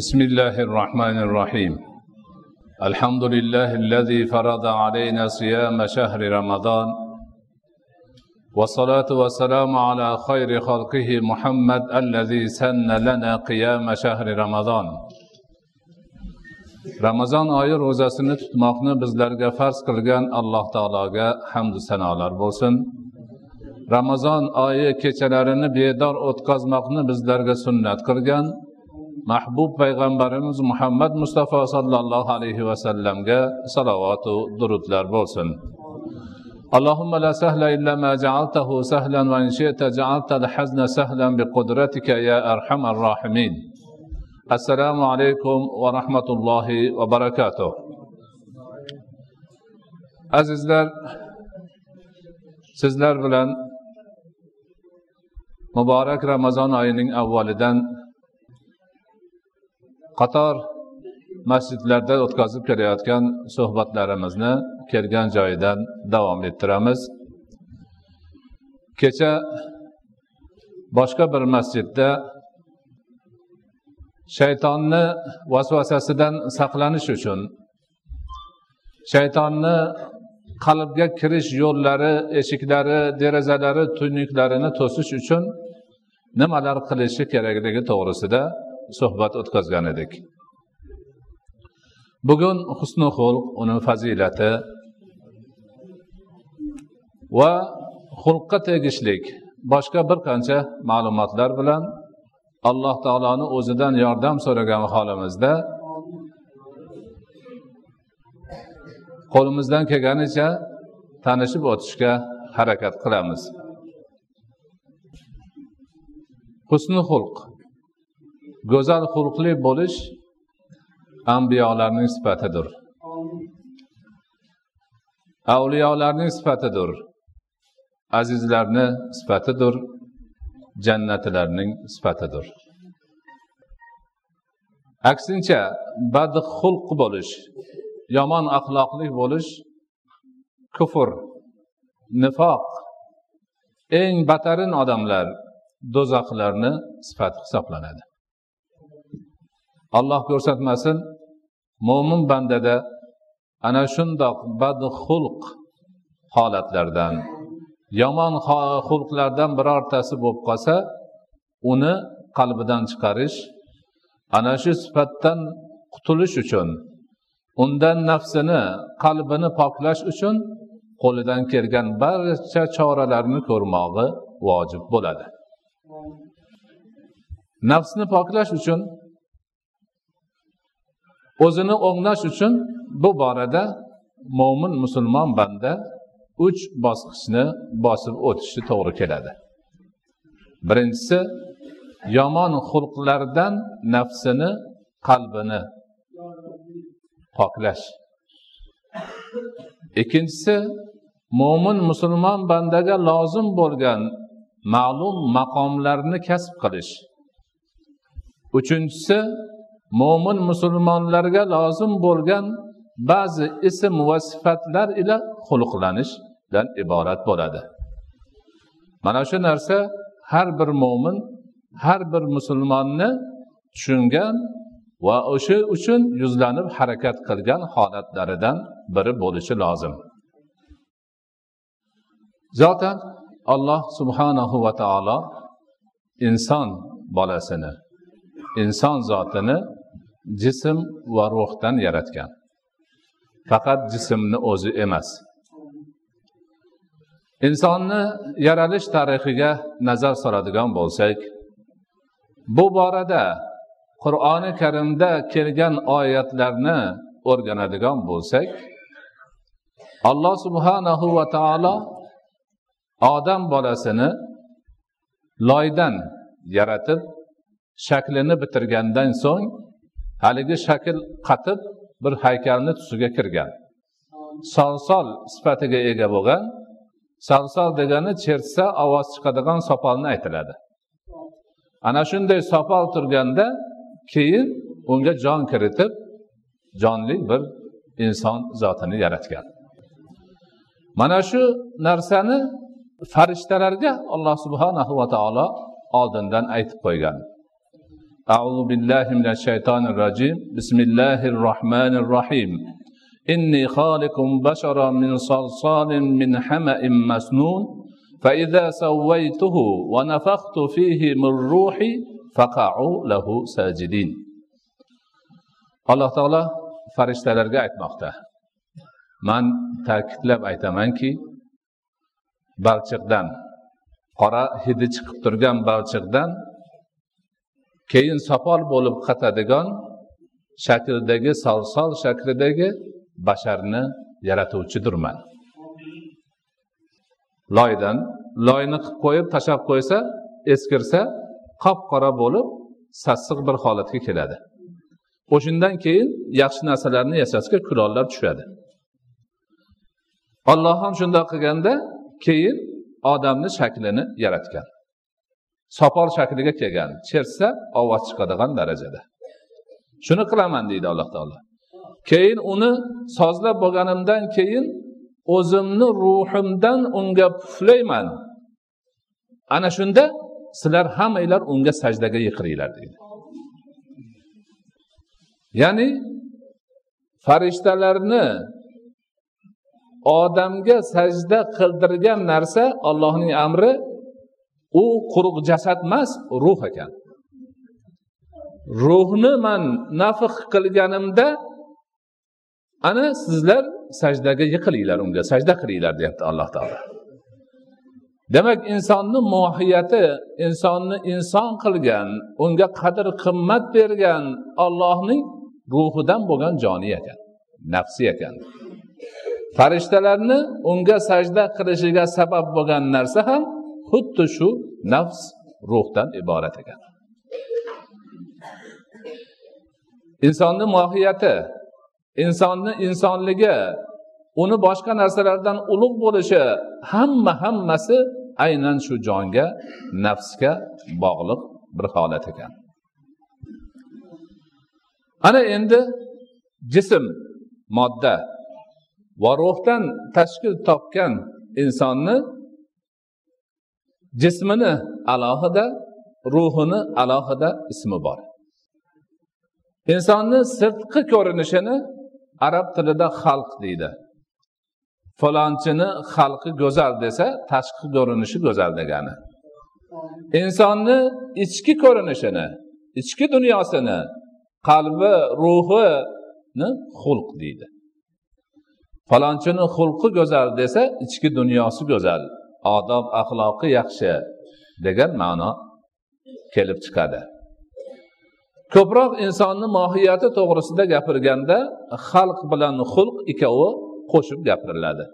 بسم الله الرحمن الرحيم. الحمد لله الذي فرض علينا صيام شهر رمضان. والصلاة والسلام على خير خلقه محمد الذي سن لنا قيام شهر رمضان. رمضان آية روزاسını tutmakını bizlerge farz kılgan Allah حمد hamd على البوسن رمضان آیه کچلرنی بیدار اتقازمقنی بزدرگ سنت کرگن محبوب پیغمبرمز محمد مصطفى صلى الله عليه وسلم گه صلوات و درودلر بولسن. اللهم لا سهل الا ما جعلته سهلا وان شئت جعلت الحزن سهلا بقدرتك يا ارحم الراحمين. السلام عليكم ورحمة الله وبركاته عزيزلر sizler bilan مبارك رمضان ayının avvalidan qator masjidlarda o'tkazib kelayotgan suhbatlarimizni kelgan joyidan davom ettiramiz. Kecha boshqa bir masjidda shaytonni vasvasasidan saqlanish uchun shaytonni qalbga kirish yo'llari eshiklari derazalari tuynuklarini to'sish uchun nimalar qilishi kerakligi to'g'risida suhbat o'tkazgan edik bugun husni xulq uni fazilati va xulqqa tegishlik boshqa bir qancha ma'lumotlar bilan alloh taoloni o'zidan yordam so'ragan holimizda qo'limizdan kelganicha tanishib o'tishga harakat qilamiz. Husni xulq go'zal xulqli bo'lish ambiyolarning sifatidir. Avliyolarning sifatidir. Azizlarni sifatidir. Jannatlarning sifatidir. Aksincha badxulq bo'lish yomon axloqli bo'lish kufr nifoq eng batarin odamlar do'zaxlarni sifati hisoblanadi. Alloh ko'rsatmasin mo'min bandada ana shundoq badxulq holatlardan yomon xulqlardan birortasi bo'lib qolsa uni qalbidan chiqarish ana shu sifatdan qutulish uchun undan nafsini qalbini poklash uchun qo'lidan kelgan barcha choralarni ko'rmog'i vojib bo'ladi. Nafsni poklash uchun o'zini o'nglash uchun bu borada mo'min musulmon banda uch bosqichni bosib o'tishi to'g'ri keladi. Birinchisi yomon xulqlardan nafsini qalbini poklash. Ikkinchisi mo'min musulmon bandaga lozim bo'lgan ma'lum maqomlarni kasb qilish. Uchinchisi mo'min musulmonlarga lozim bo'lgan ba'zi ism va sifatlar ila xulqlanishdan iborat bo'ladi. Mana shu narsa har bir mo'min har bir musulmonni tushungan va o'sha uchun yuzlanib harakat qilgan holatlaridan biri bo'lishi lozim. Zotan alloh subhanahu va taolo inson bolasini inson zotini jism va ruhdan yaratgan. Faqat jismni o'zi emas. Insonni yaralish tarixiga nazar soladigan bo'lsak bu borada qur'oni karimda kelgan oyatlarni o'rganadigan bo'lsak alloh subhanahu va taolo odam bolasini loydan yaratib shaklini bitirgandan so'ng haligi shakl qatib bir haykalni tusiga kirgan. Solsol sifatiga ega bo'lgan solsol degani chertsa ovoz chiqadigan sopolni aytiladi. Ana shunday sopol turganda keyin unga jon kiritib jonli bir inson zotini yaratgan. Mana shu narsani farishtalarga alloh subhanahu va taolo oldindan aytib qo'ygan. أعوذ بالله من الشيطان الرجيم. بسم الله الرحمن الرحيم. إني خالق بشرا من صلصال من حمأ مسنون. فإذا سويته ونفخت فيه من روحي فقعوا له ساجدين. alloh taolo farishtalarga aytmoqda man ta'kidlab aytamanki balchiqdan qora hidi chiqib turgan balchiqdan keyin sopol bo'lib qatadigan shakldagi solsol shaklidagi basharni yaratuvchidirman loydan loyni qilib qo'yib tashlab qo'ysa eskirsa qop qora bo'lib sassiq bir holatga keladi. O'shandan keyin yaxshi narsalarni yasashga kulollar tushadi. Olloh ham shundoq qilganda keyin odamni shaklini yaratgan. Sopol shakliga kelgan chertsa ovoz chiqadigan darajada. Shuni qilaman deydi alloh taolo. Keyin uni sozlab bo'lganimdan keyin o'zimni ruhimdan unga puflayman. Ana shunda sizlar hammanglar unga sajdaga yiqiringlar deydi. Ya'ni farishtalarni odamga sajda qildirgan narsa allohning amri u quruq jasad emas ruh ekan. Ruhni man nafh qilganimda ana sizlar sajdaga yiqilinglar unga sajda qilinglar deyapti alloh taolo. Demak insonni mohiyati insonni inson qilgan unga qadr qimmat bergan ollohning ruhidan bo'lgan joni ekan nafsi ekan. Farishtalarni unga sajda qilishiga sabab bo'lgan narsa ham xuddi shu nafs ruhdan iborat ekan. Insonni mohiyati insonni insonligi uni boshqa narsalardan ulug' bo'lishi hamma hammasi aynan shu jonga nafsga bog'liq bir holat ekan. Ana endi jism modda va ruhdan tashkil topgan insonni jismini alohida ruhini alohida ismi bor. Insonni sirtqi ko'rinishini arab tilida xalq deydi. Falonchini xalqi go'zal desa tashqi ko'rinishi go'zal degani. Insonni ichki ko'rinishini ichki dunyosini qalbi ruhini xulq deydi. Falonchini xulqi go'zal desa ichki dunyosi go'zal odob axloqi yaxshi degan ma'no kelib chiqadi. Ko'proq insonni mohiyati to'g'risida gapirganda xalq bilan xulq ikkovi qo'shib gapiriladi.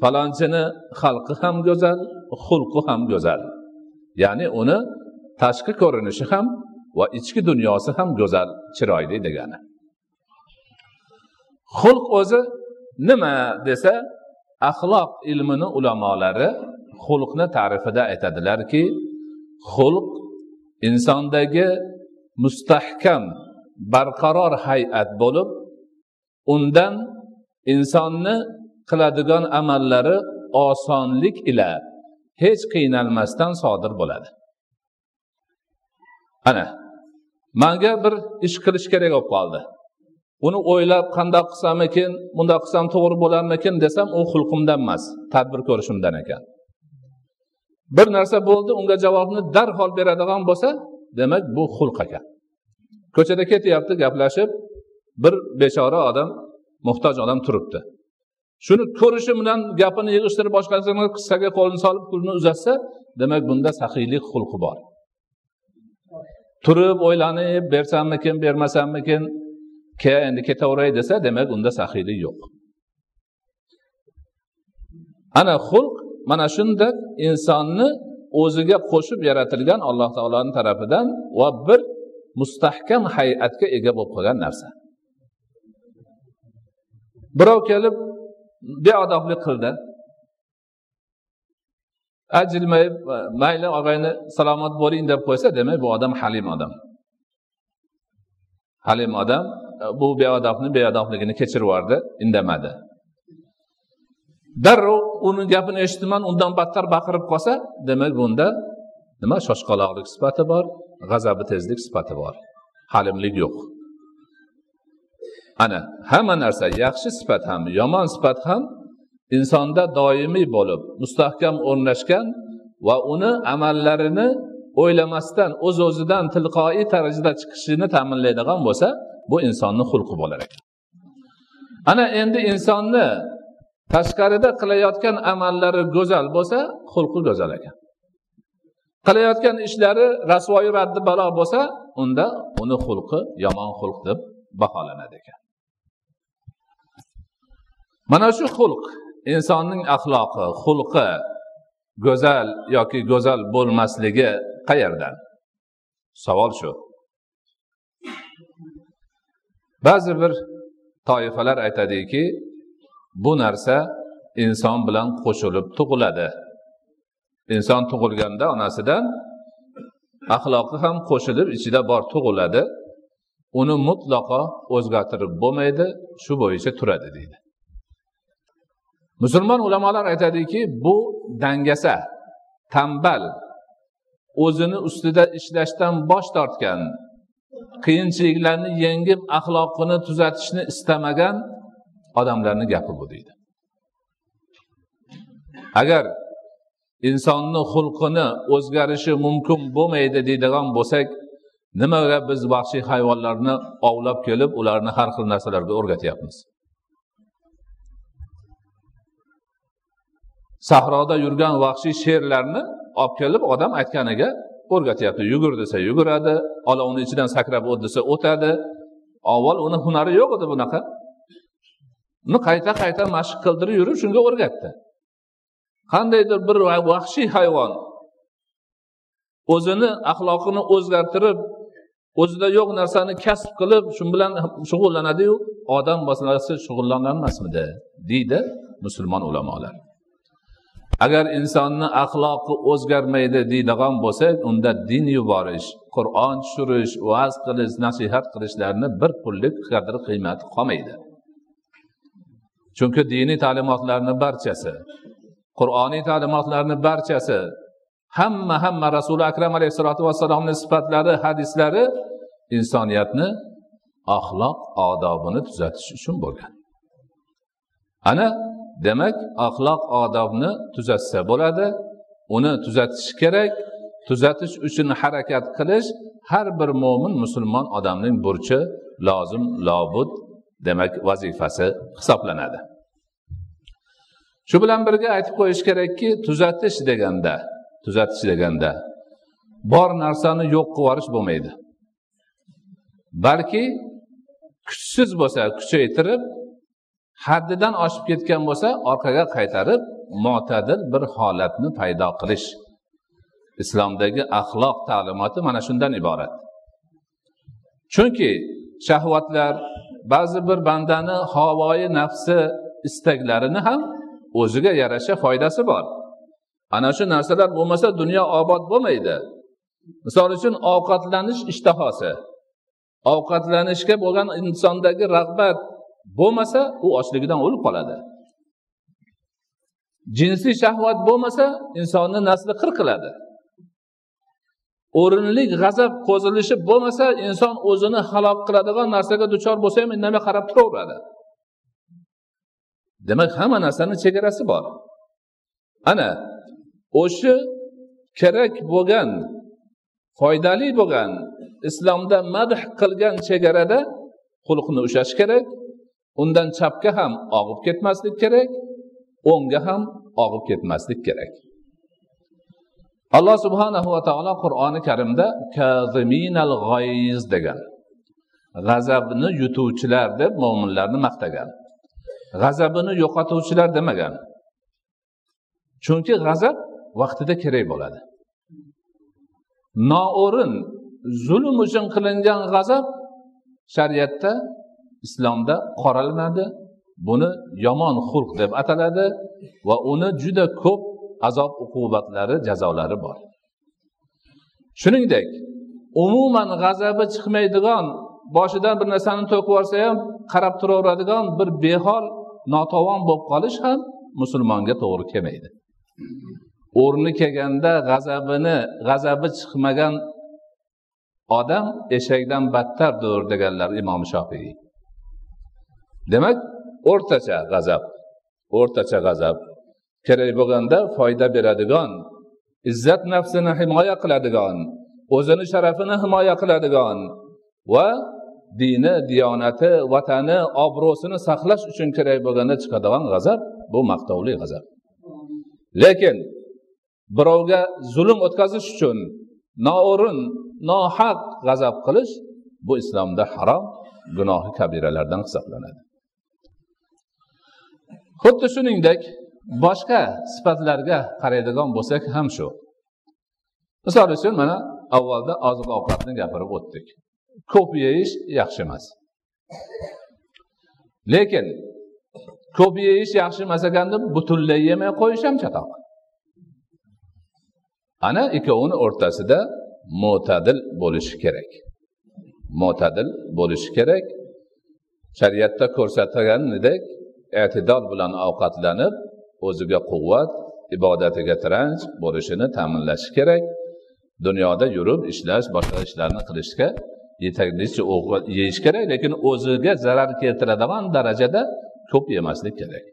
Falonchini xalqi ham go'zal xulqi ham go'zal. Ya'ni uni tashqi ko'rinishi ham va ichki dunyosi ham go'zal chiroyli degani. Xulq o'zi nima desa axloq ilmini ulamolari xulqni ta'rifida aytadilarki xulq insondagi mustahkam barqaror hay'at bo'lib undan insonni qiladigan amallari osonlik ila hech qiynalmasdan sodir bo'ladi. Ana manga bir ish qilish kerak bo'lib qoldi. Uni o'ylab qandoq qilsamikin bundoq qilsam to'g'ri bo'larmikin desam u xulqimdan emas tadbir ko'rishimdan ekan. Bir narsa bo'ldi unga javobni darhol beradigan bo'lsa demak bu xulq ekan. Ko'chada ketyapti gaplashib bir bechora odam muhtoj odam turibdi. Shuni ko'rishi bilan gapini yig'ishtirib boshqasini qissaga qo'lini solib pulni uzatsa demak bunda saxiylik xulqi bor. Turib o'ylanib bersammikin bermasammikin ke endi ketaveray desa demak unda saxiylik yo'q. Ana xulq mana shunday insonni o'ziga qo'shib yaratilgan alloh taoloni tarafidan va bir mustahkam hay'atga ega bo'lib qolgan narsa. Birov kelib beodoblik qildi. Ajilmayib mayli og'ayni salomat bo'ling deb qo'ysa demak bu odam halim odam. Halim odam bu beodobni beodobligini kechirib yubordi indamadi. Darrov uni gapini eshitdiman undan battar baqirib qolsa demak bunda nima? Shoshqaloqlik sifati bor g'azabi tezlik sifati bor. Halimlik yo'q. Ana hamma narsa yaxshi sifat ham yomon sifat ham insonda doimiy bo'lib mustahkam o'rnashgan va uni amallarini o'ylamasdan o'z o'zidan tilqoiy tarzda chiqishini ta'minlaydigan bo'lsa bu insonni xulqi bo'lar ekan. Ana endi insonni tashqarida qilayotgan amallari go'zal bo'lsa xulqi go'zal ekan. Qilayotgan ishlari rasvoyi raddi balo bo'lsa unda uni xulqi yomon xulq deb baholanadi ekan. Mana shu xulq insonning axloqi xulqi go'zal yoki go'zal bo'lmasligi qayerdan? Savol shu. Ba'zi bir toifalar aytadiki bu narsa inson bilan qo'shilib tug'iladi. Inson tug'ilganda onasidan axloqi ham qo'shilib ichida bor tug'iladi. Uni mutlaqo o'zgartirib bo'lmaydi shu bo'yicha turadi deydi. Musulmon ulamolar aytadiki bu dangasa tambal o'zini ustida ishlashdan bosh tortgan qiyinchiliklarni yengib axloqini tuzatishni istamagan odamlarni gapi bu deydi. Agar insonni xulqini o'zgarishi mumkin bo'lmaydi deydigan bo'lsak nimaga biz vahshiy hayvonlarni ovlab kelib ularni har xil narsalarga o'rgatyapmiz. Sahroda yurgan vahshiy sherlarni olib kelib odam aytganiga o'rgatyapti. Yugur desa yuguradi olovni ichidan sakrab o't desa o'tadi. Avval uni hunari yo'q edi bunaqa. Uni qayta qayta mashq qildirib yurib shunga o'rgatdi. Qandaydir bir vahshiy hayvon o'zini axloqini o'zgartirib o'zida yo'q narsani kasb qilib shu bilan shug'ullanadiyu odam masalasi shug'ullanolmasmidi deydi musulmon ulamolar. Agar insonni axloqi o'zgarmaydi deydigan bo'lsak unda din yuborish qur'on tushirish va'z qilish nasihat qilishlarni bir pullik qadr qiymati qolmaydi. Chunki diniy ta'limotlarni barchasi qur'oniy ta'limotlarni barchasi hamma hamma rasuli akram alayhissalotu vassalomni sifatlari hadislari insoniyatni axloq odobini tuzatish uchun bo'lgan. Ana demak axloq odobni tuzatsa bo'ladi uni tuzatish kerak. Tuzatish uchun harakat qilish har bir mo'min musulmon odamning burchi lozim lobud demak vazifasi hisoblanadi. Shu bilan birga aytib qo'yish kerakki tuzatish deganda tuzatish deganda bor narsani yo'q qilib yuborish bo'lmaydi. Balki kuchsiz bo'lsa kuchaytirib haddidan oshib ketgan bo'lsa orqaga qaytarib mo'tadil bir holatni paydo qilish. Islomdagi axloq ta'limoti mana shundan iborat. Chunki shahvatlar ba'zi bir bandani havoyi nafsi istaklarini ham o'ziga yarasha foydasi bor. Ana shu narsalar bo'lmasa dunyo obod bo'lmaydi. Misol uchun ovqatlanish ishtahosi. Ovqatlanishga bo'lgan insondagi rag'bat bo'lmasa u ochligidan o'lib qoladi. Jinsiy shahvat bo'lmasa insonni nasli qir qiladi o'rinli g'azab qo'zilishi bo'lmasa inson o'zini halok qiladigan narsaga duchor bo'lsa ham indamay qarab turaveradi. Demak hamma narsani chegarasi bor. Ana o'sha kerak bo'lgan foydali bo'lgan islomda madh qilgan chegarada xulqni ushlash kerak. Undan chapga ham og'ib ketmaslik kerak o'ngga ham og'ib ketmaslik kerak. Alloh subhanahu va taolo qur'oni karimda kaziminal g'oyiz degan g'azabni yutuvchilar deb mo'minlarni maqtagan g'azabini yo'qotuvchilar demagan. Chunki g'azab vaqtida kerak bo'ladi. Noo'rin zulm uchun qilingan g'azab shariatda islomda qoralanadi buni yomon xulq deb ataladi va uni juda ko'p azob uqubatlari jazolari bor. Shuningdek umuman g'azabi chiqmaydigan boshidan bir narsani to'kib yuborsa ham qarab turaveradigan bir behol notavon bo'lib qolish ham musulmonga to'g'ri kelmaydi. O'rni kelganda g'azabini g'azabi chiqmagan odam eshakdan battardir deganlar imom shofiy demak o'rtacha g'azab o'rtacha g'azab. Kerak bo'lganda foyda beradigan izzat nafsini himoya qiladigan o'zini sharafini himoya qiladigan va dini diyonati vatani obro'sini saqlash uchun kerak bo'lganda chiqadigan g'azab bu maqtovli g'azab. Lekin birovga zulm o'tkazish uchun noo'rin nohaq g'azab qilish bu islomda harom gunohi kabiralardan hisoblanadi. Xuddi shuningdek boshqa sifatlarga qaraydigan bo'lsak ham shu. Misol uchun mana avvalda oziq ovqatni gapirib o'tdik. Ko'p yeyish yaxshi emas. Lekin ko'p yeyish yaxshi emas ekan deb butunlay yemay qo'yish ham chatoq. Ana ikkovini o'rtasida mo'tadil bo'lishi kerak. Mo'tadil bo'lishi kerak. Shariatda ko'rsatilganidek e'tidol bilan ovqatlanib o'ziga quvvat ibodatiga tiranch bo'lishini ta'minlashi kerak. Dunyoda yurib ishlash boshqa ishlarni qilishga yetarlicha ovqat yeyish kerak lekin o'ziga zarar keltiradigan darajada ko'p yemaslik kerak.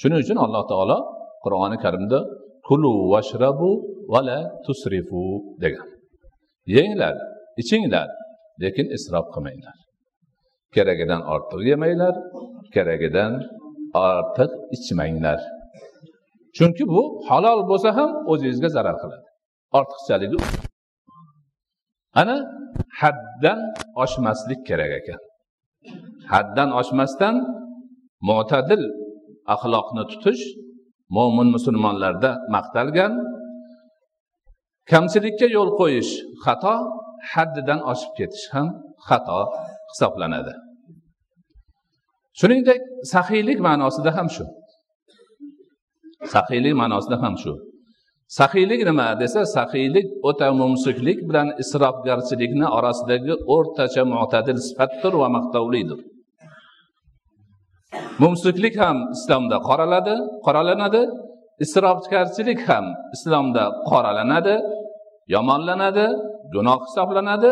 Shuning uchun alloh taolo qur'oni karimda kulu vashrabu vala tusrifu degan. Yenglar ichinglar lekin isrof qilmanglar. Keragidan ortiq yemanglar keragidan ortiq ichmanglar. Chunki bu halol bo'lsa ham o'zingizga zarar qiladi. Ortiqchaligi ana haddan oshmaslik kerak ekan. Haddan oshmasdan mo'tadil axloqni tutish mo'min musulmonlarda maqtalgan kamchilikka yo'l qo'yish xato haddidan oshib ketish ham xato hisoblanadi. Shuningdek saxiylik ma'nosida ham shu. Saxiylik ma'nosida ham shu. Saxiylik nima desa saxiylik o'ta mumsiklik bilan isrofgarchilikni orasidagi o'rtacha mo'tadil sifatdir va maqtovlidir. Mumsiklik ham islomda qoraladi qoralanadi. Isrofgarchilik ham islomda qoralanadi yomonlanadi gunoh hisoblanadi.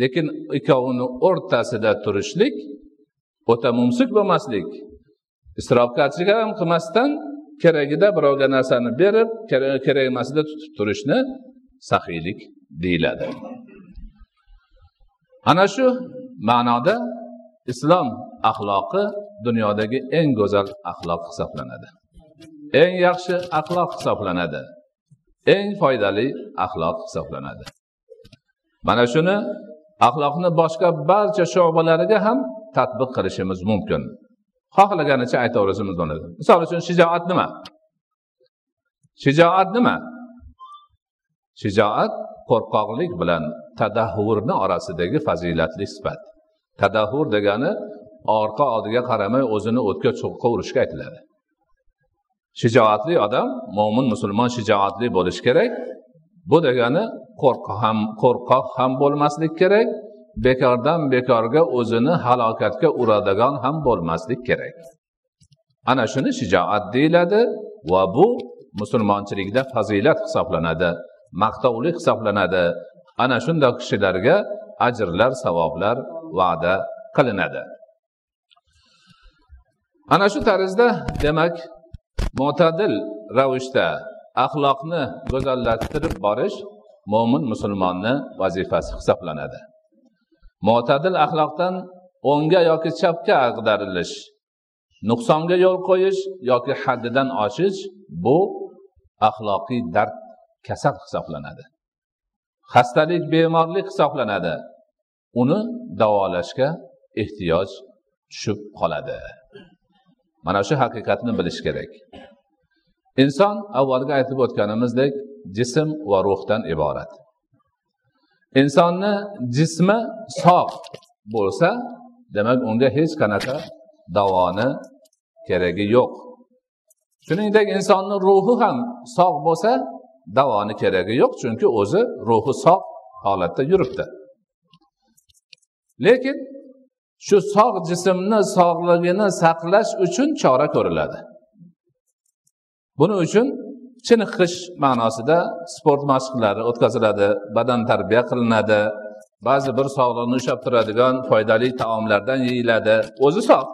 Lekin ikkovini o'rtasida turishlik o'ta mumsik bo'lmaslik isrofgarchilik ham qilmasdan keragida birovga narsani berib kerak emasida tutib turishni saxiylik deyiladi. Ana shu ma'noda islom axloqi dunyodagi eng go'zal axloq hisoblanadi. Eng yaxshi axloq hisoblanadi. Eng foydali axloq hisoblanadi. Mana shuni axloqni boshqa barcha sho'balariga ham tadbiq qilishimiz mumkin. Xohlaganicha aytaverishimiz bo'ladi. Misol uchun shijoat nima? Shijoat nima? Shijoat qo'rqoqlik bilan tadahhurni orasidagi fazilatli sifat. Tadahhur degani orqa oldiga qaramay o'zini o'tga cho'qqa urishga aytiladi. Shijoatli odam mo'min musulmon shijoatli bo'lishi kerak. Bu degani qo'rqoq ham qo'rqoq ham bo'lmaslik kerak. Bekordan bekorga o'zini halokatga uradigan ham bo'lmaslik kerak. Ana shuni shijoat deyiladi va bu musulmonchilikda fazilat hisoblanadi maqtovli hisoblanadi. Ana shunday kishilarga ajrlar savoblar va'da qilinadi. Ana shu tarzda demak mo'tadil ravishda axloqni go'zallashtirib borish mo'min musulmonni vazifasi hisoblanadi. Mo'tadil axloqdan o'ngga yoki chapga ag'darilish nuqsonga yo'l qo'yish yoki haddidan oshish bu axloqiy dard kasal hisoblanadi. Xastalik bemorlik hisoblanadi. Uni davolashga ehtiyoj tushib qoladi. Mana shu haqiqatni bilish kerak. Inson avvalgi aytib o'tganimizdek jism va ruhdan iborat. Insonni jismi sog' bo'lsa demak unga hech qanaqa davoni keragi yo'q. Shuningdek insonni ruhi ham sog' bo'lsa davoni keragi yo'q chunki o'zi ruhi sog' holatda yuribdi. Lekin shu sog' jismni sog'ligini saqlash uchun chora ko'riladi. Buning uchun chiniqish ma'nosida sport mashqlari o'tkaziladi badan tarbiya qilinadi ba'zi bir sog'liqni ushlab turadigan foydali taomlardan yeyiladi. O'zi sog'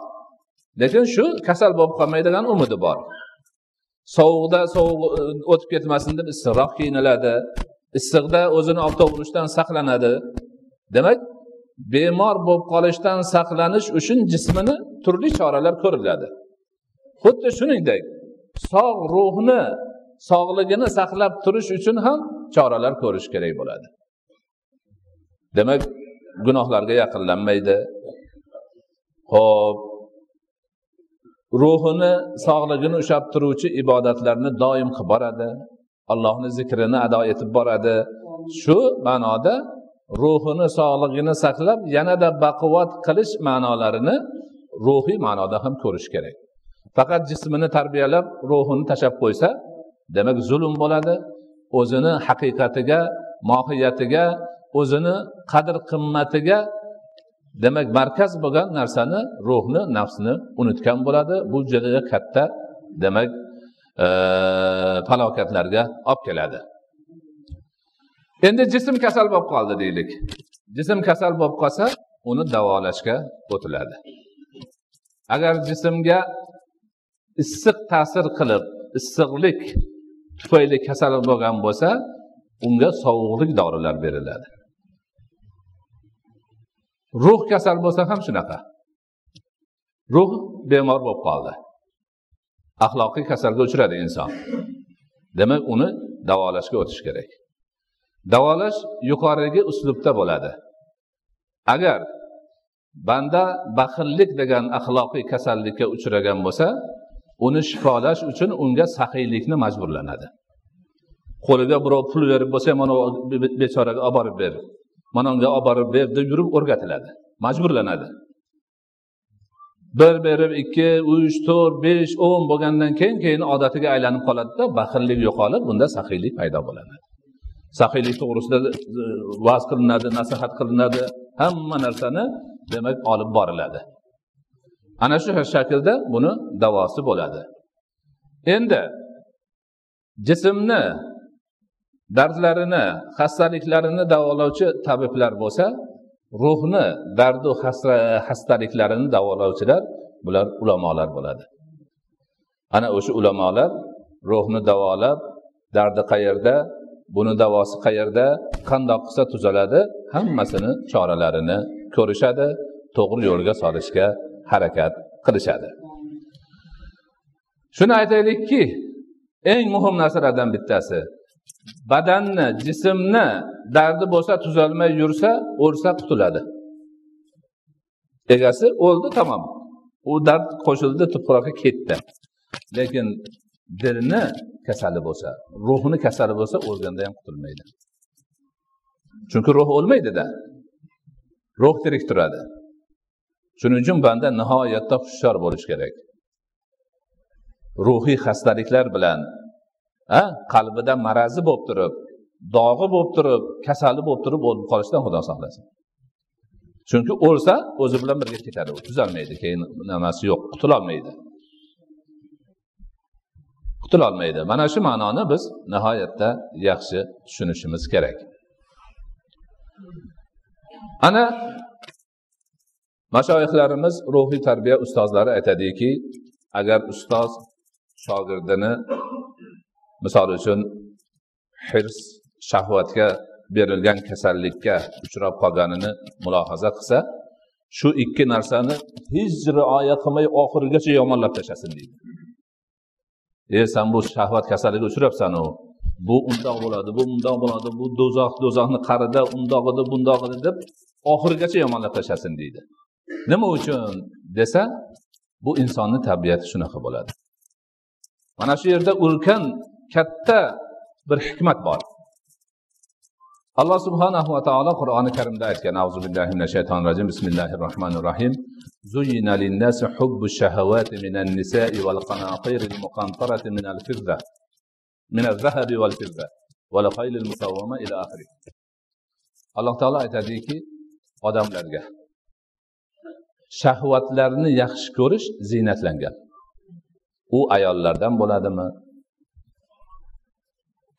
lekin shu kasal bo'lib qolmaydigan umidi bor. Sovuqda sovuq e, o'tib ketmasin deb issiqroq kiyiniladi issiqda o'zini oftob urishdan saqlanadi. Demak bemor bo'lib qolishdan saqlanish uchun jismini turli choralar ko'riladi. Xuddi shuningdek sog' ruhni sog'ligini saqlab turish uchun ham choralar ko'rish kerak bo'ladi. Demak gunohlarga yaqinlanmaydi. Ho'p ruhini sog'ligini ushlab turuvchi ibodatlarni doim qilib boradi. Allohni zikrini ado etib boradi. Shu ma'noda ruhini sog'ligini saqlab yanada baquvvat qilish ma'nolarini ruhiy ma'noda ham ko'rish kerak. Faqat jismini tarbiyalab ruhini tashlab qo'ysa demak zulm bo'ladi. O'zini haqiqatiga mohiyatiga o'zini qadr qimmatiga demak markaz bo'lgan narsani ruhni nafsni unutgan bo'ladi. Bu juda katta demak e, falokatlarga olib keladi. Endi jism kasal bo'lib qoldi deylik. Jism kasal bo'lib qolsa uni davolashga o'tiladi. Agar jismga issiq ta'sir qilib issiqlik tufayli kasal bo'lgan bo'lsa unga sovuqlik dorilar beriladi. Ruh kasal bo'lsa ham shunaqa. Ruh bemor bo'lib qoldi. Axloqiy kasalga uchradi inson. Demak uni davolashga o'tish kerak. Davolash yuqorigi uslubda bo'ladi. Agar banda baxillik degan axloqiy kasallikka uchragan bo'lsa uni shifolash uchun unga saxiylikni majburlanadi. Qo'liga birov pul berib bo'lsa mana bechoraga olib borib ber mana unga olib borib ber deb yurib o'rgatiladi majburlanadi. Bir berib ikki uch to'rt besh o'n bo'lgandan keyin keyin odatiga aylanib qoladida baxillik yo'qolib bunda saxiylik paydo bo'ladi. Saxiylik to'g'risida e, va'z qilinadi nasihat qilinadi hamma narsani demak olib boriladi. Ana shu shaklda buni davosi bo'ladi. Endi jismni dardlarini xastaliklarini davolovchi tabiblar bo'lsa ruhni dardu xastaliklarini davolovchilar bular ulamolar bo'ladi. Ana o'sha ulamolar ruhni davolab dardi qayerda buni davosi qayerda qandoq qilsa tuzaladi hammasini choralarini ko'rishadi to'g'ri yo'lga solishga harakat qilishadi. Shuni aytaylikki eng muhim narsalardan bittasi badanni jismni dardi bo'lsa tuzalmay yursa o'lsa qutuladi. Egasi o'ldi tamom. U dard qo'shildi tuproqqa ketdi. Lekin dilni kasali bo'lsa ruhni kasali bo'lsa o'lganda ham qutulmaydi. Chunki ruh o'lmaydida. Ruh tirik turadi. Shuning uchun banda nihoyatda hushyor bo'lishi kerak. Ruhiy xastaliklar bilan a qalbida marazi bo'lib turib dog'i bo'lib turib kasali bo'lib turib o'lib qolishdan xudo saqlasin. Chunki o'lsa o'zi bilan birga ketadi u tuzalmaydi keyin nimasi yo'q qutulolmaydi. Qutulolmaydi. Mana shu ma'noni biz nihoyatda yaxshi tushunishimiz kerak. Ana mashoyihlarimiz ruhiy tarbiya ustozlari aytadiki agar ustoz shogirdini misol uchun hirs shahvatga berilgan kasallikka uchrab qolganini mulohaza qilsa shu ikki narsani hech rioya qilmay oxirigacha yomonlab tashlasin deydi. E san bu shahvat kasaliga uchrabsanu. Bu undoq bo'ladi bu bundoq bo'ladi bu do'zax do'zaxni qarida undoq edi bundoq edi deb oxirigacha yomonlab tashlasin deydi. nima uchun desa bu insonni tabiati shunaqa bo'ladi mana shu yerda ulkan katta bir hikmat bor alloh subhanahu va taolo qur'oni karimda aytgan auzu billahi minash shaytonir rojim bismillahi rohmanir rohim زين للناس حب الشهوات من النساء والقناطير المقنطرة من الفضة من الذهب والفضة والخيل المسومة إلى آخره alloh taolo aytadiki odamlarga shahvatlarni yaxshi ko'rish ziynatlangan. U ayollardan bo'ladimi?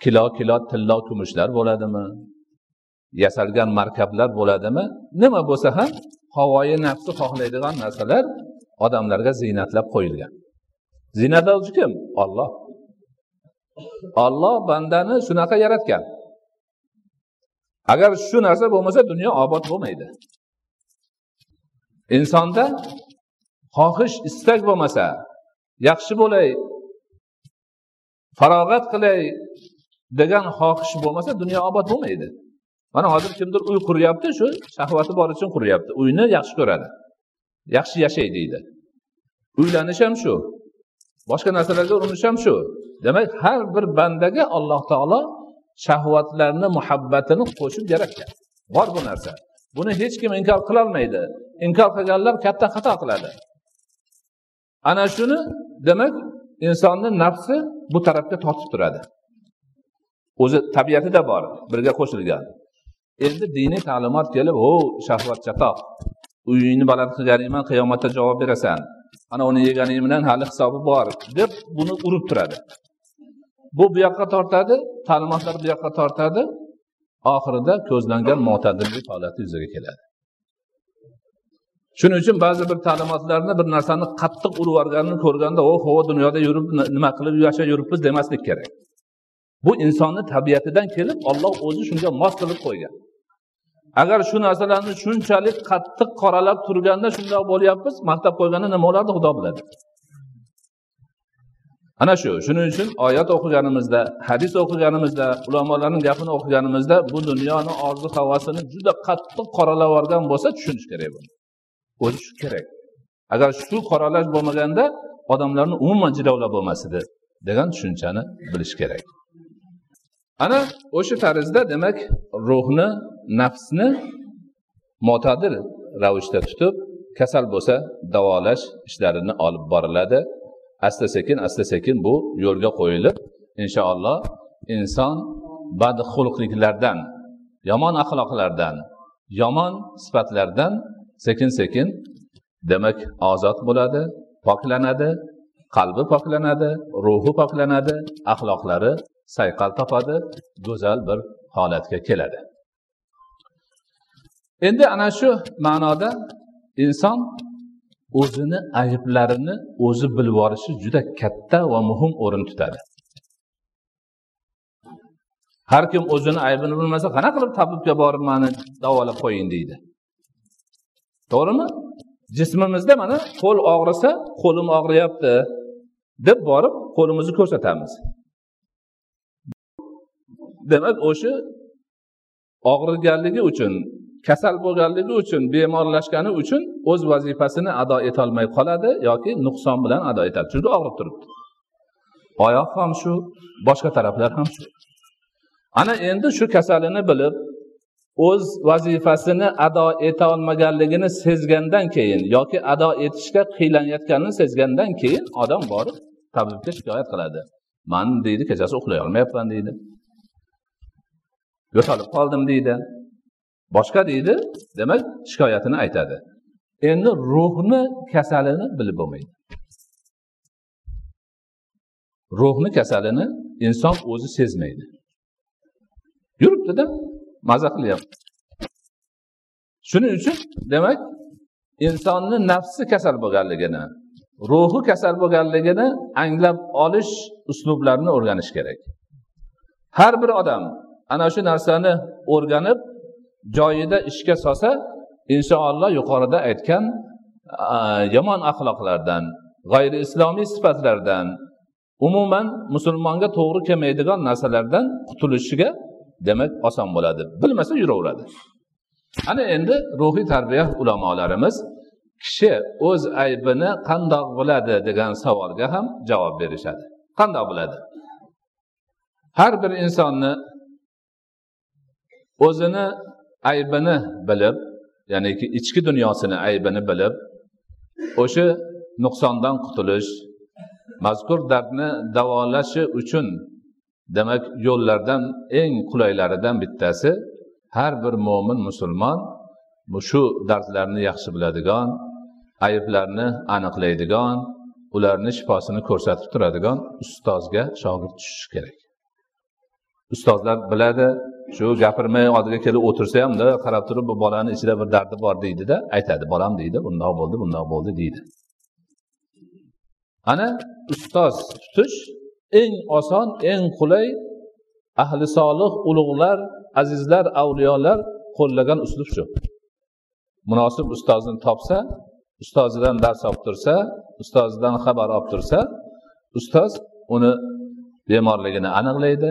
Kilo kilo tillo kumushlar bo'ladimi? Yasalgan markablar bo'ladimi? Nima bo'lsa ham havoyi nafsi xohlaydigan narsalar odamlarga ziynatlab qo'yilgan. Ziynatlovchi kim? Olloh olloh bandani shunaqa yaratgan. Agar shu narsa bo'lmasa dunyo obod bo'lmaydi. Insonda xohish istak bo'lmasa yaxshi bo'lay farog'at qilay degan xohish bo'lmasa dunyo obod bo'lmaydi. Mana hozir kimdir uy quryapti shu shahvati bor uchun quryapti. Uyni yaxshi ko'radi yaxshi yashay deydi. Uylanish ham shu boshqa narsalarga urinish ham shu. Demak har bir bandaga alloh taolo shahvatlarni muhabbatini qo'shib yaratgan. Bor bu narsa. Buni hech kim inkor qilolmaydi. Inkor qilganlar katta xato qiladi. Ana shuni demak insonni nafsi bu tarafga tortib turadi. O'zi tabiatida bor birga qo'shilgan. Endi diniy ta'limot kelib o shahvat chatoq. Uyingni baland qilganingman qiyomatda javob berasan. Ana uni yeganing bilan hali hisobi bor deb buni urib turadi. Bu bu yoqqa tortadi ta'limotlar bu yoqqa tortadi. Oxirida ko'zlangan mo'tadillik holati yuzaga keladi. Shuning uchun ba'zi bir ta'limotlarni bir narsani qattiq urib yuborganini ko'rganda o'h, o ho dunyoda yurib nima qilib yashab yuribmiz demaslik kerak. Bu insonni tabiatidan kelib olloh o'zi shunga mos qilib qo'ygan. Agar shu narsalarni shunchalik qattiq qoralab turganda shundoq bo'lyapmiz maqtab qo'yganda nima bo'lardi xudo biladi? Ana shu shuning uchun oyat o'qiganimizda hadis o'qiganimizda ulamolarning gapini o'qiganimizda bu dunyoni orzu havasini juda qattiq qoralab yuborgan bo'lsa tushunish kerak buni. O'zi shu kerak. Agar shu qoralash bo'lmaganda odamlarni umuman jilovlab bo'lmas edi degan tushunchani bilish kerak. Ana o'sha tarzda demak ruhni nafsni mo'tadil ravishda tutib kasal bo'lsa davolash ishlarini olib boriladi. Asta sekin asta sekin bu yo'lga qo'yilib inshaalloh inson badxulqliklardan yomon axloqlardan yomon sifatlardan sekin sekin demak ozod bo'ladi poklanadi qalbi poklanadi ruhi poklanadi axloqlari sayqal topadi go'zal bir holatga keladi. Endi ana shu ma'noda inson o'zini ayblarini o'zi bilib yuborishi juda katta va muhim o'rin tutadi. Har kim o'zini aybini bilmasa qanaqa qilib tabibga borib mani davolab qo'ying deydi. To'g'rimi? Jismimizda mana qo'l og'risa qo'lim og'riyapti deb borib qo'limizni ko'rsatamiz. Demak o'sha og'riganligi uchun kasal bo'lganligi uchun bemorlashgani uchun o'z vazifasini ado etolmay qoladi yoki nuqson bilan ado etadi. Juda og'rib turibdi. Oyoq ham shu boshqa taraflar ham shu. Ana endi shu kasalini bilib o'z vazifasini ado eta olmaganligini sezgandan keyin yoki ado etishga qiylanayotganini sezgandan keyin odam borib tabibga shikoyat qiladi. Man deydi kechasi uxlay olmayapman deydi. Yo'talib qoldim deydi. Boshqa deydi demak shikoyatini aytadi. Endi ruhni kasalini bilib bo'lmaydi. Ruhni kasalini inson o'zi sezmaydi. Yuribdida maza qilyapti. Shuning uchun demak insonni nafsi kasal bo'lganligini ruhi kasal bo'lganligini anglab olish uslublarini o'rganish kerak. Har bir odam ana shu narsani o'rganib joyida ishga solsa inshaalloh yuqorida aytgan yomon axloqlardan g'ayri islomiy sifatlardan umuman musulmonga to'g'ri kelmaydigan narsalardan qutulishiga demak oson bo'ladi. Bilmasa yuraveradi. Ana endi ruhiy tarbiya ulamolarimiz kishi o'z aybini qandoq biladi degan savolga ham javob berishadi. Qandoq biladi? Har bir insonni o'zini aybini bilib ya'niki ichki dunyosini aybini bilib o'sha nuqsondan qutulish mazkur dardni davolashi uchun demak yo'llardan eng qulaylaridan bittasi har bir mo'min musulmon shu dardlarni yaxshi biladigan ayblarni aniqlaydigan ularni shifosini ko'rsatib turadigan ustozga shogird tushishi kerak. Ustozlar biladi shu gapirmay oldiga kelib o'tirsa ham qarab turib bu bolani ichida bir dardi bor deydida aytadi bolam deydi bundoq bo'ldi bundoq bo'ldi deydi. Ana ustoz tutish eng oson eng qulay ahli solih ulug'lar azizlar avliyolar qo'llagan uslub shu. Munosib ustozni topsa ustozidan dars olib tursa ustozidan xabar olib tursa ustoz uni bemorligini aniqlaydi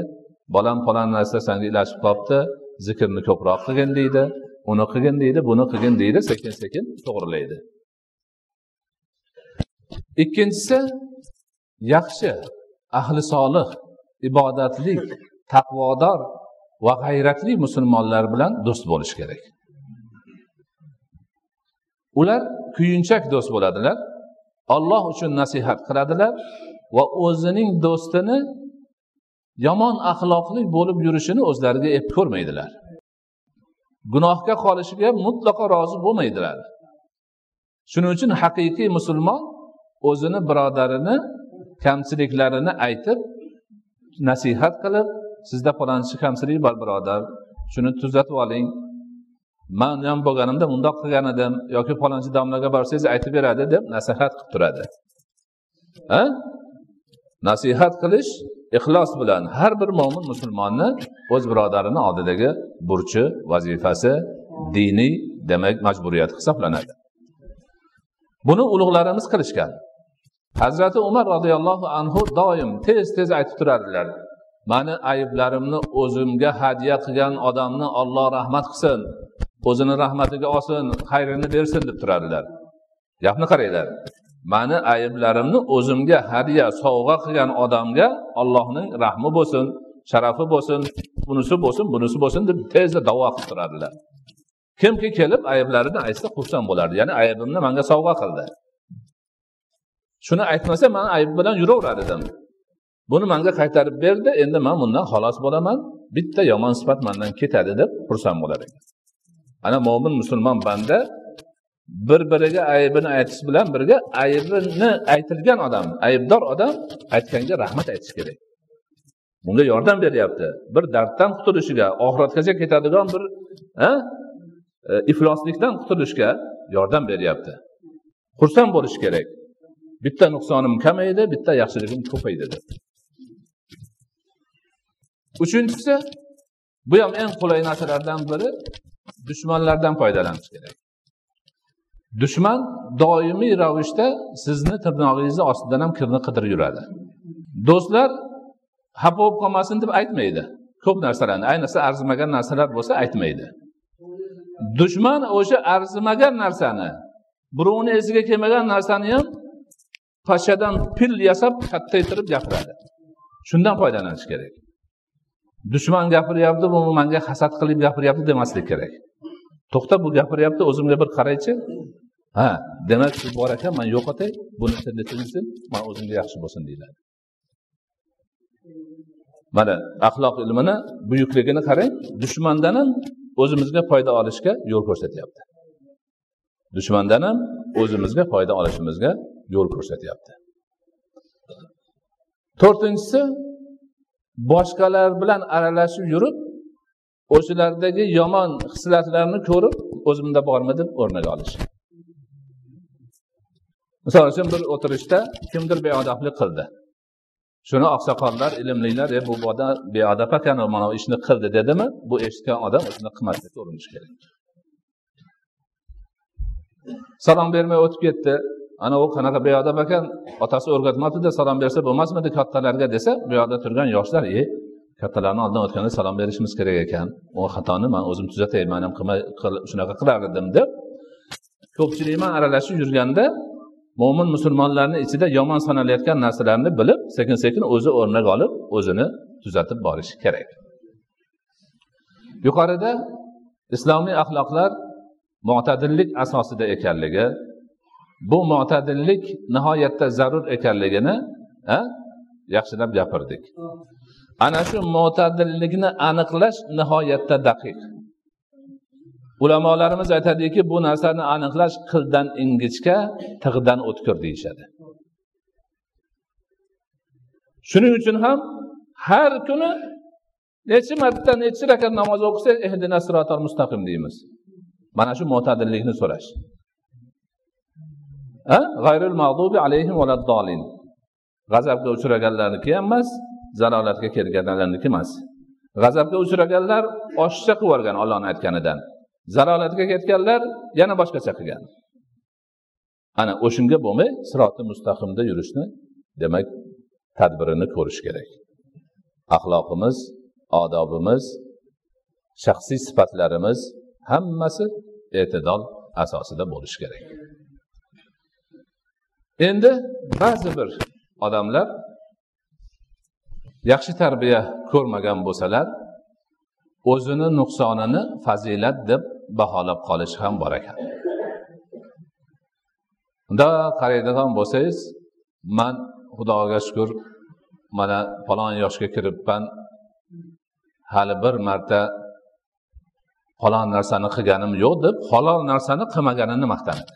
bolam falon narsa sanga ilashib qolibdi zikrni ko'proq qilgin deydi uni qilgin deydi buni qilgin deydi sekin sekin to'g'rilaydi. Ikkinchisi yaxshi ahli solih ibodatli taqvodor va g'ayratli musulmonlar bilan do'st bo'lish kerak. Ular kuyunchak do'st bo'ladilar olloh uchun nasihat qiladilar va o'zining do'stini yomon axloqli bo'lib yurishini o'zlariga ep ko'rmaydilar. Gunohga qolishiga mutlaqo rozi bo'lmaydilar. Shuning uchun haqiqiy musulmon o'zini birodarini kamchiliklarini aytib nasihat qilib sizda palonchi kamchilik bor birodar shuni tuzatib oling. Man ham bo'lganimda mundoq qilgan edim yoki palonchi domlaga borsangiz aytib beradi deb nasihat qilib turadi. Ha? Nasihat qilish ixlos bilan har bir mo'min musulmonni o'z birodarini oldidagi burchi vazifasi diniy demak majburiyati hisoblanadi. Buni ulug'larimiz qilishgan. Hazrati umar roziyallohu anhu doim tez tez aytib turardilar. Mani ayblarimni o'zimga hadya qilgan odamni olloh rahmat qilsin o'zini rahmatiga olsin xayrini bersin deb turardilar. Gapni qaranglar. Mani ayblarimni o'zimga hadya sovg'a qilgan odamga ollohning rahmi bo'lsin sharafi bo'lsin bunisi bo'lsin bunisi bo'lsin deb tezda davo qilib turadilar. Kimki kelib ayblarini aytsa xursand bo'lardi ya'ni aybimni manga sovg'a qildi. Shuni aytmasa man ayb bilan yuraverar edim buni manga qaytarib berdi endi man bundan xalos bo'laman bitta yomon sifat mandan ketadi deb xursand bo'lar ekan. Ana mo'min musulmon banda bir biriga aybini aytish bilan birga aybini aytilgan odam aybdor odam aytganga rahmat aytish kerak. Unga yordam beryapti. Bir darddan qutulishiga oxiratgacha ketadigan bir e, ifloslikdan qutulishga yordam beryapti. Xursand bo'lish kerak. Bitta nuqsonim kamaydi bitta yaxshiligim ko'paydi deb. Uchinchisi bu ham eng qulay narsalardan biri dushmanlardan foydalanish kerak. Dushman doimiy ravishda sizni tirnog'ingizni ostidan ham kirni qidirib yuradi. Do'stlar xafa bo'lib qolmasin deb aytmaydi. Ko'p narsalarni ayniqsa arzimagan narsalar bo'lsa aytmaydi. Dushman o'sha arzimagan narsani birovni esiga kelmagan narsani ham pashshadan pil yasab kattaytirib gapiradi. Shundan foydalanish kerak. Dushman gapiryapti bu manga hasad qilib gapiryapti demaslik kerak. To'xta bu gapiryapti o'zimga bir qaraychi. Ha demak shu bor ekan man yo'qotay buni tilni tinsin man o'zimga yaxshi bo'lsin deyiladi. Mana axloq ilmini buyukligini qarang dushmandan ham o'zimizga foyda olishga yo'l ko'rsatyapti. Dushmandan ham o'zimizga foyda olishimizga yo'l ko'rsatyapti. To'rtinchisi boshqalar bilan aralashib yurib o'shalardagi yomon hislatlarni ko'rib o'zimda bormi deb o'rnaga olish. Misol uchun bir o'tirishda kimdir beodoblik qildi. Shuni oqsoqollar ilmlilar e bu odam beodob ekan mana bu ishni qildi dedimi? Bu eshitgan odam o'zini qilmaslikka urinishi kerak. Salom bermay o'tib ketdi. Ana u qanaqa beodob ekan? Otasi o'rgatmabdida salom bersa bo'lmasmidi kattalarga? desa bu yoqda turgan yoshlar e kattalarni oldidan o'tganda salom berishimiz kerak ekan. U xatoni man o'zim tuzatay man ham shunaqa qilar edim deb. Ko'pchilik bilan aralashib yurganda mo'min musulmonlarni ichida yomon sanalayotgan narsalarni bilib sekin sekin o'zi o'rnak olib o'zini tuzatib borishi kerak. Yuqorida islomiy axloqlar mo'tadillik asosida ekanligi bu mo'tadillik nihoyatda zarur ekanligini yaxshilab gapirdik. Ana shu mo'tadillikni aniqlash nihoyatda daqiq. Ulamolarimiz aytadiki bu narsani aniqlash qildan ingichka tig'dan o'tkir deyishadi. Shuning uchun ham har kuni nechi marta nechi rakat namoz o'qisak ehdina sirotal mustaqim deymiz. Mana shu mo'tadillikni so'rash. G'ayril mag'dubi alayhim g'azabga uchraganlarniki ham emas zalolatga kelganlarniki emas. G'azabga uchraganlar oshiqcha qilib yuborgan ollohni aytganidan. Zalolatga ketganlar yana boshqacha qilgan. Ana o'shanga bo'lmay siroti mustaqimda yurishni demak tadbirini ko'rish kerak. Axloqimiz odobimiz shaxsiy sifatlarimiz hammasi e'tidol asosida bo'lishi kerak. Endi ba'zi bir odamlar yaxshi tarbiya ko'rmagan bo'lsalar o'zini nuqsonini fazilat deb baholab qolishi ham bor ekan. Unda qaraydigan bo'lsangiz man xudoga shukur mana falon yoshga kiribman hali bir marta falon narsani qilganim yo'q deb halol narsani qilmaganini maqtanadi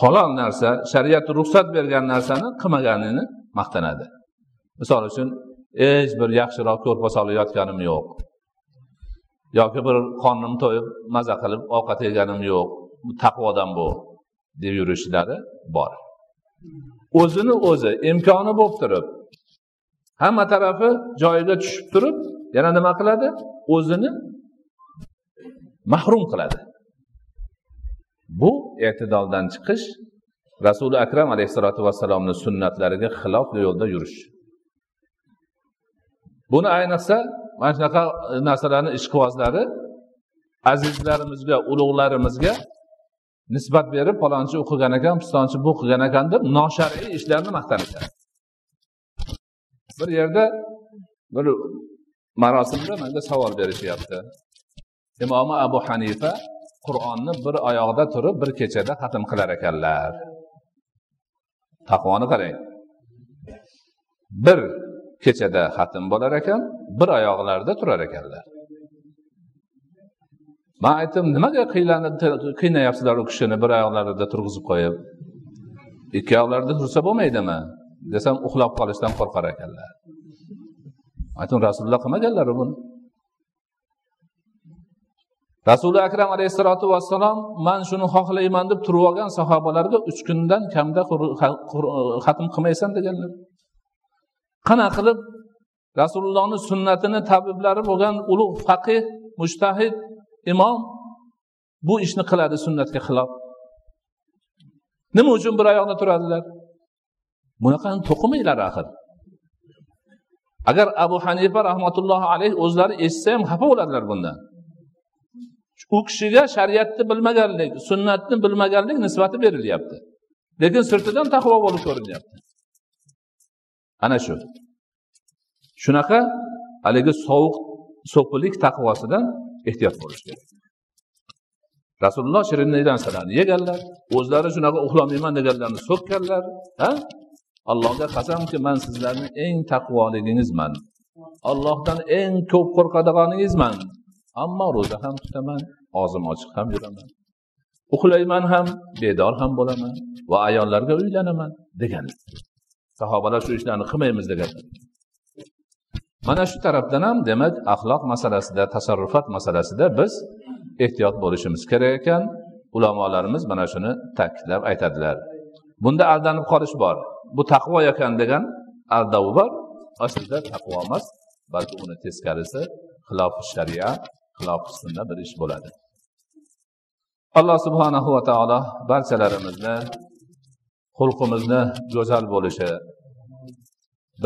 halol narsa shariat ruxsat bergan narsani qilmaganini maqtanadi. Misol uchun hech bir yaxshiroq ko'rpa solib yotganim yo'q. Yoki bir qornim to'yib maza qilib ovqat yeganim yo'q. Taqvodan bu deb yurishlari bor. O'zini o'zi imkoni bo'lib turib hamma tarafi joyiga tushib turib yana nima qiladi? O'zini mahrum qiladi. Bu e'tidoldan chiqish rasuli akram alayhissalotu vassalomni sunnatlariga xilof yo'lda yurish. Buni ayniqsa mana shunaqa narsalarni ishqibozlari azizlarimizga ulug'larimizga nisbat berib palonchi u qilgan ekan pistonchi bu qilgan ekan deb noshar'iy ishlarni maqtanishadi bir yerda bir marosimda manga savol berishyapti. Imomi abu hanifa qur'onni bir oyog'ida turib bir kechada xatm qilar ekanlar. Taqvoni qarang bir kechada xatm bo'lar ekan bir oyoqlarida turar ekanlar. Man aytdim nimaga qiylanib qiynayapsizlar u kishini bir oyoqlarida turg'izib qo'yib? Ikki oyoqlarida tursa bo'lmaydimi? Desam uxlab qolishdan qo'rqar ekanlar. Aytdim rasululloh qilmaganlar buni. Rasuli akram alayhissalotu vassalom man shuni xohlayman deb turib olgan sahobalarga uch kundan kamda xatm qilmaysan deganlar. Qanaqa qilib? Rasulullohni sunnatini tabiblari bo'lgan ulug' faqih mushtahid imom bu ishni qiladi sunnatga xilof. Nima uchun bir oyoqda turadilar? Bunaqani to'qimanglar axir. Agar abu hanifa rahmatullohi alayhi o'zlari eshitsa ham xafa bo'ladilar bundan. U kishiga shariatni bilmaganlik sunnatni bilmaganlik nisbati berilyapti. Lekin sirtidan taqvo bo'lib ko'rinyapti. Ana shu. Shunaqa haligi sovuq so'pilik taqvosidan ehtiyot bo'lish kerak. Rasululloh shirinlik narsalarni yeganlar o'zlari shunaqa uxlamayman deganlarni so'kkanlar ha? Allohga qasamki man sizlarni eng taqvoligingizman allohdan eng ko'p qo'rqadiganingizman ammo ro'za ham tutaman. Og'zim ochiq ham yuraman. Uxlayman ham bedor ham bo'laman va ayollarga uylanaman degan. Sahobalar shu ishlarni qilmaymiz degan. Mana shu tarafdan ham demak axloq masalasida tasarrufat masalasida biz ehtiyot bo'lishimiz kerak ekan. Ulamolarimiz mana shuni ta'kidlab aytadilar. Bunda aldanib qolish bor. Bu taqvo ekan degan aldov bor. Aslida taqvo emas balki uni teskarisi xilof sharia xilof sunna bir ish bo'ladi. Alloh subhanahu va taolo barchalarimizni xulqimizni go'zal bo'lishi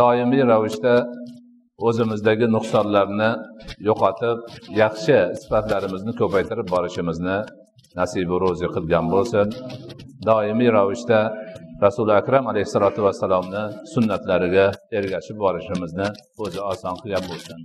doimiy ravishda o'zimizdagi nuqsonlarni yo'qotib yaxshi sifatlarimizni ko'paytirib borishimizni nasibi ro'zi qilgan bo'lsin. Doimiy ravishda rasuli akram alayhissalotu vassalomni sunnatlariga ergashib borishimizni o'zi oson qilgan bo'lsin.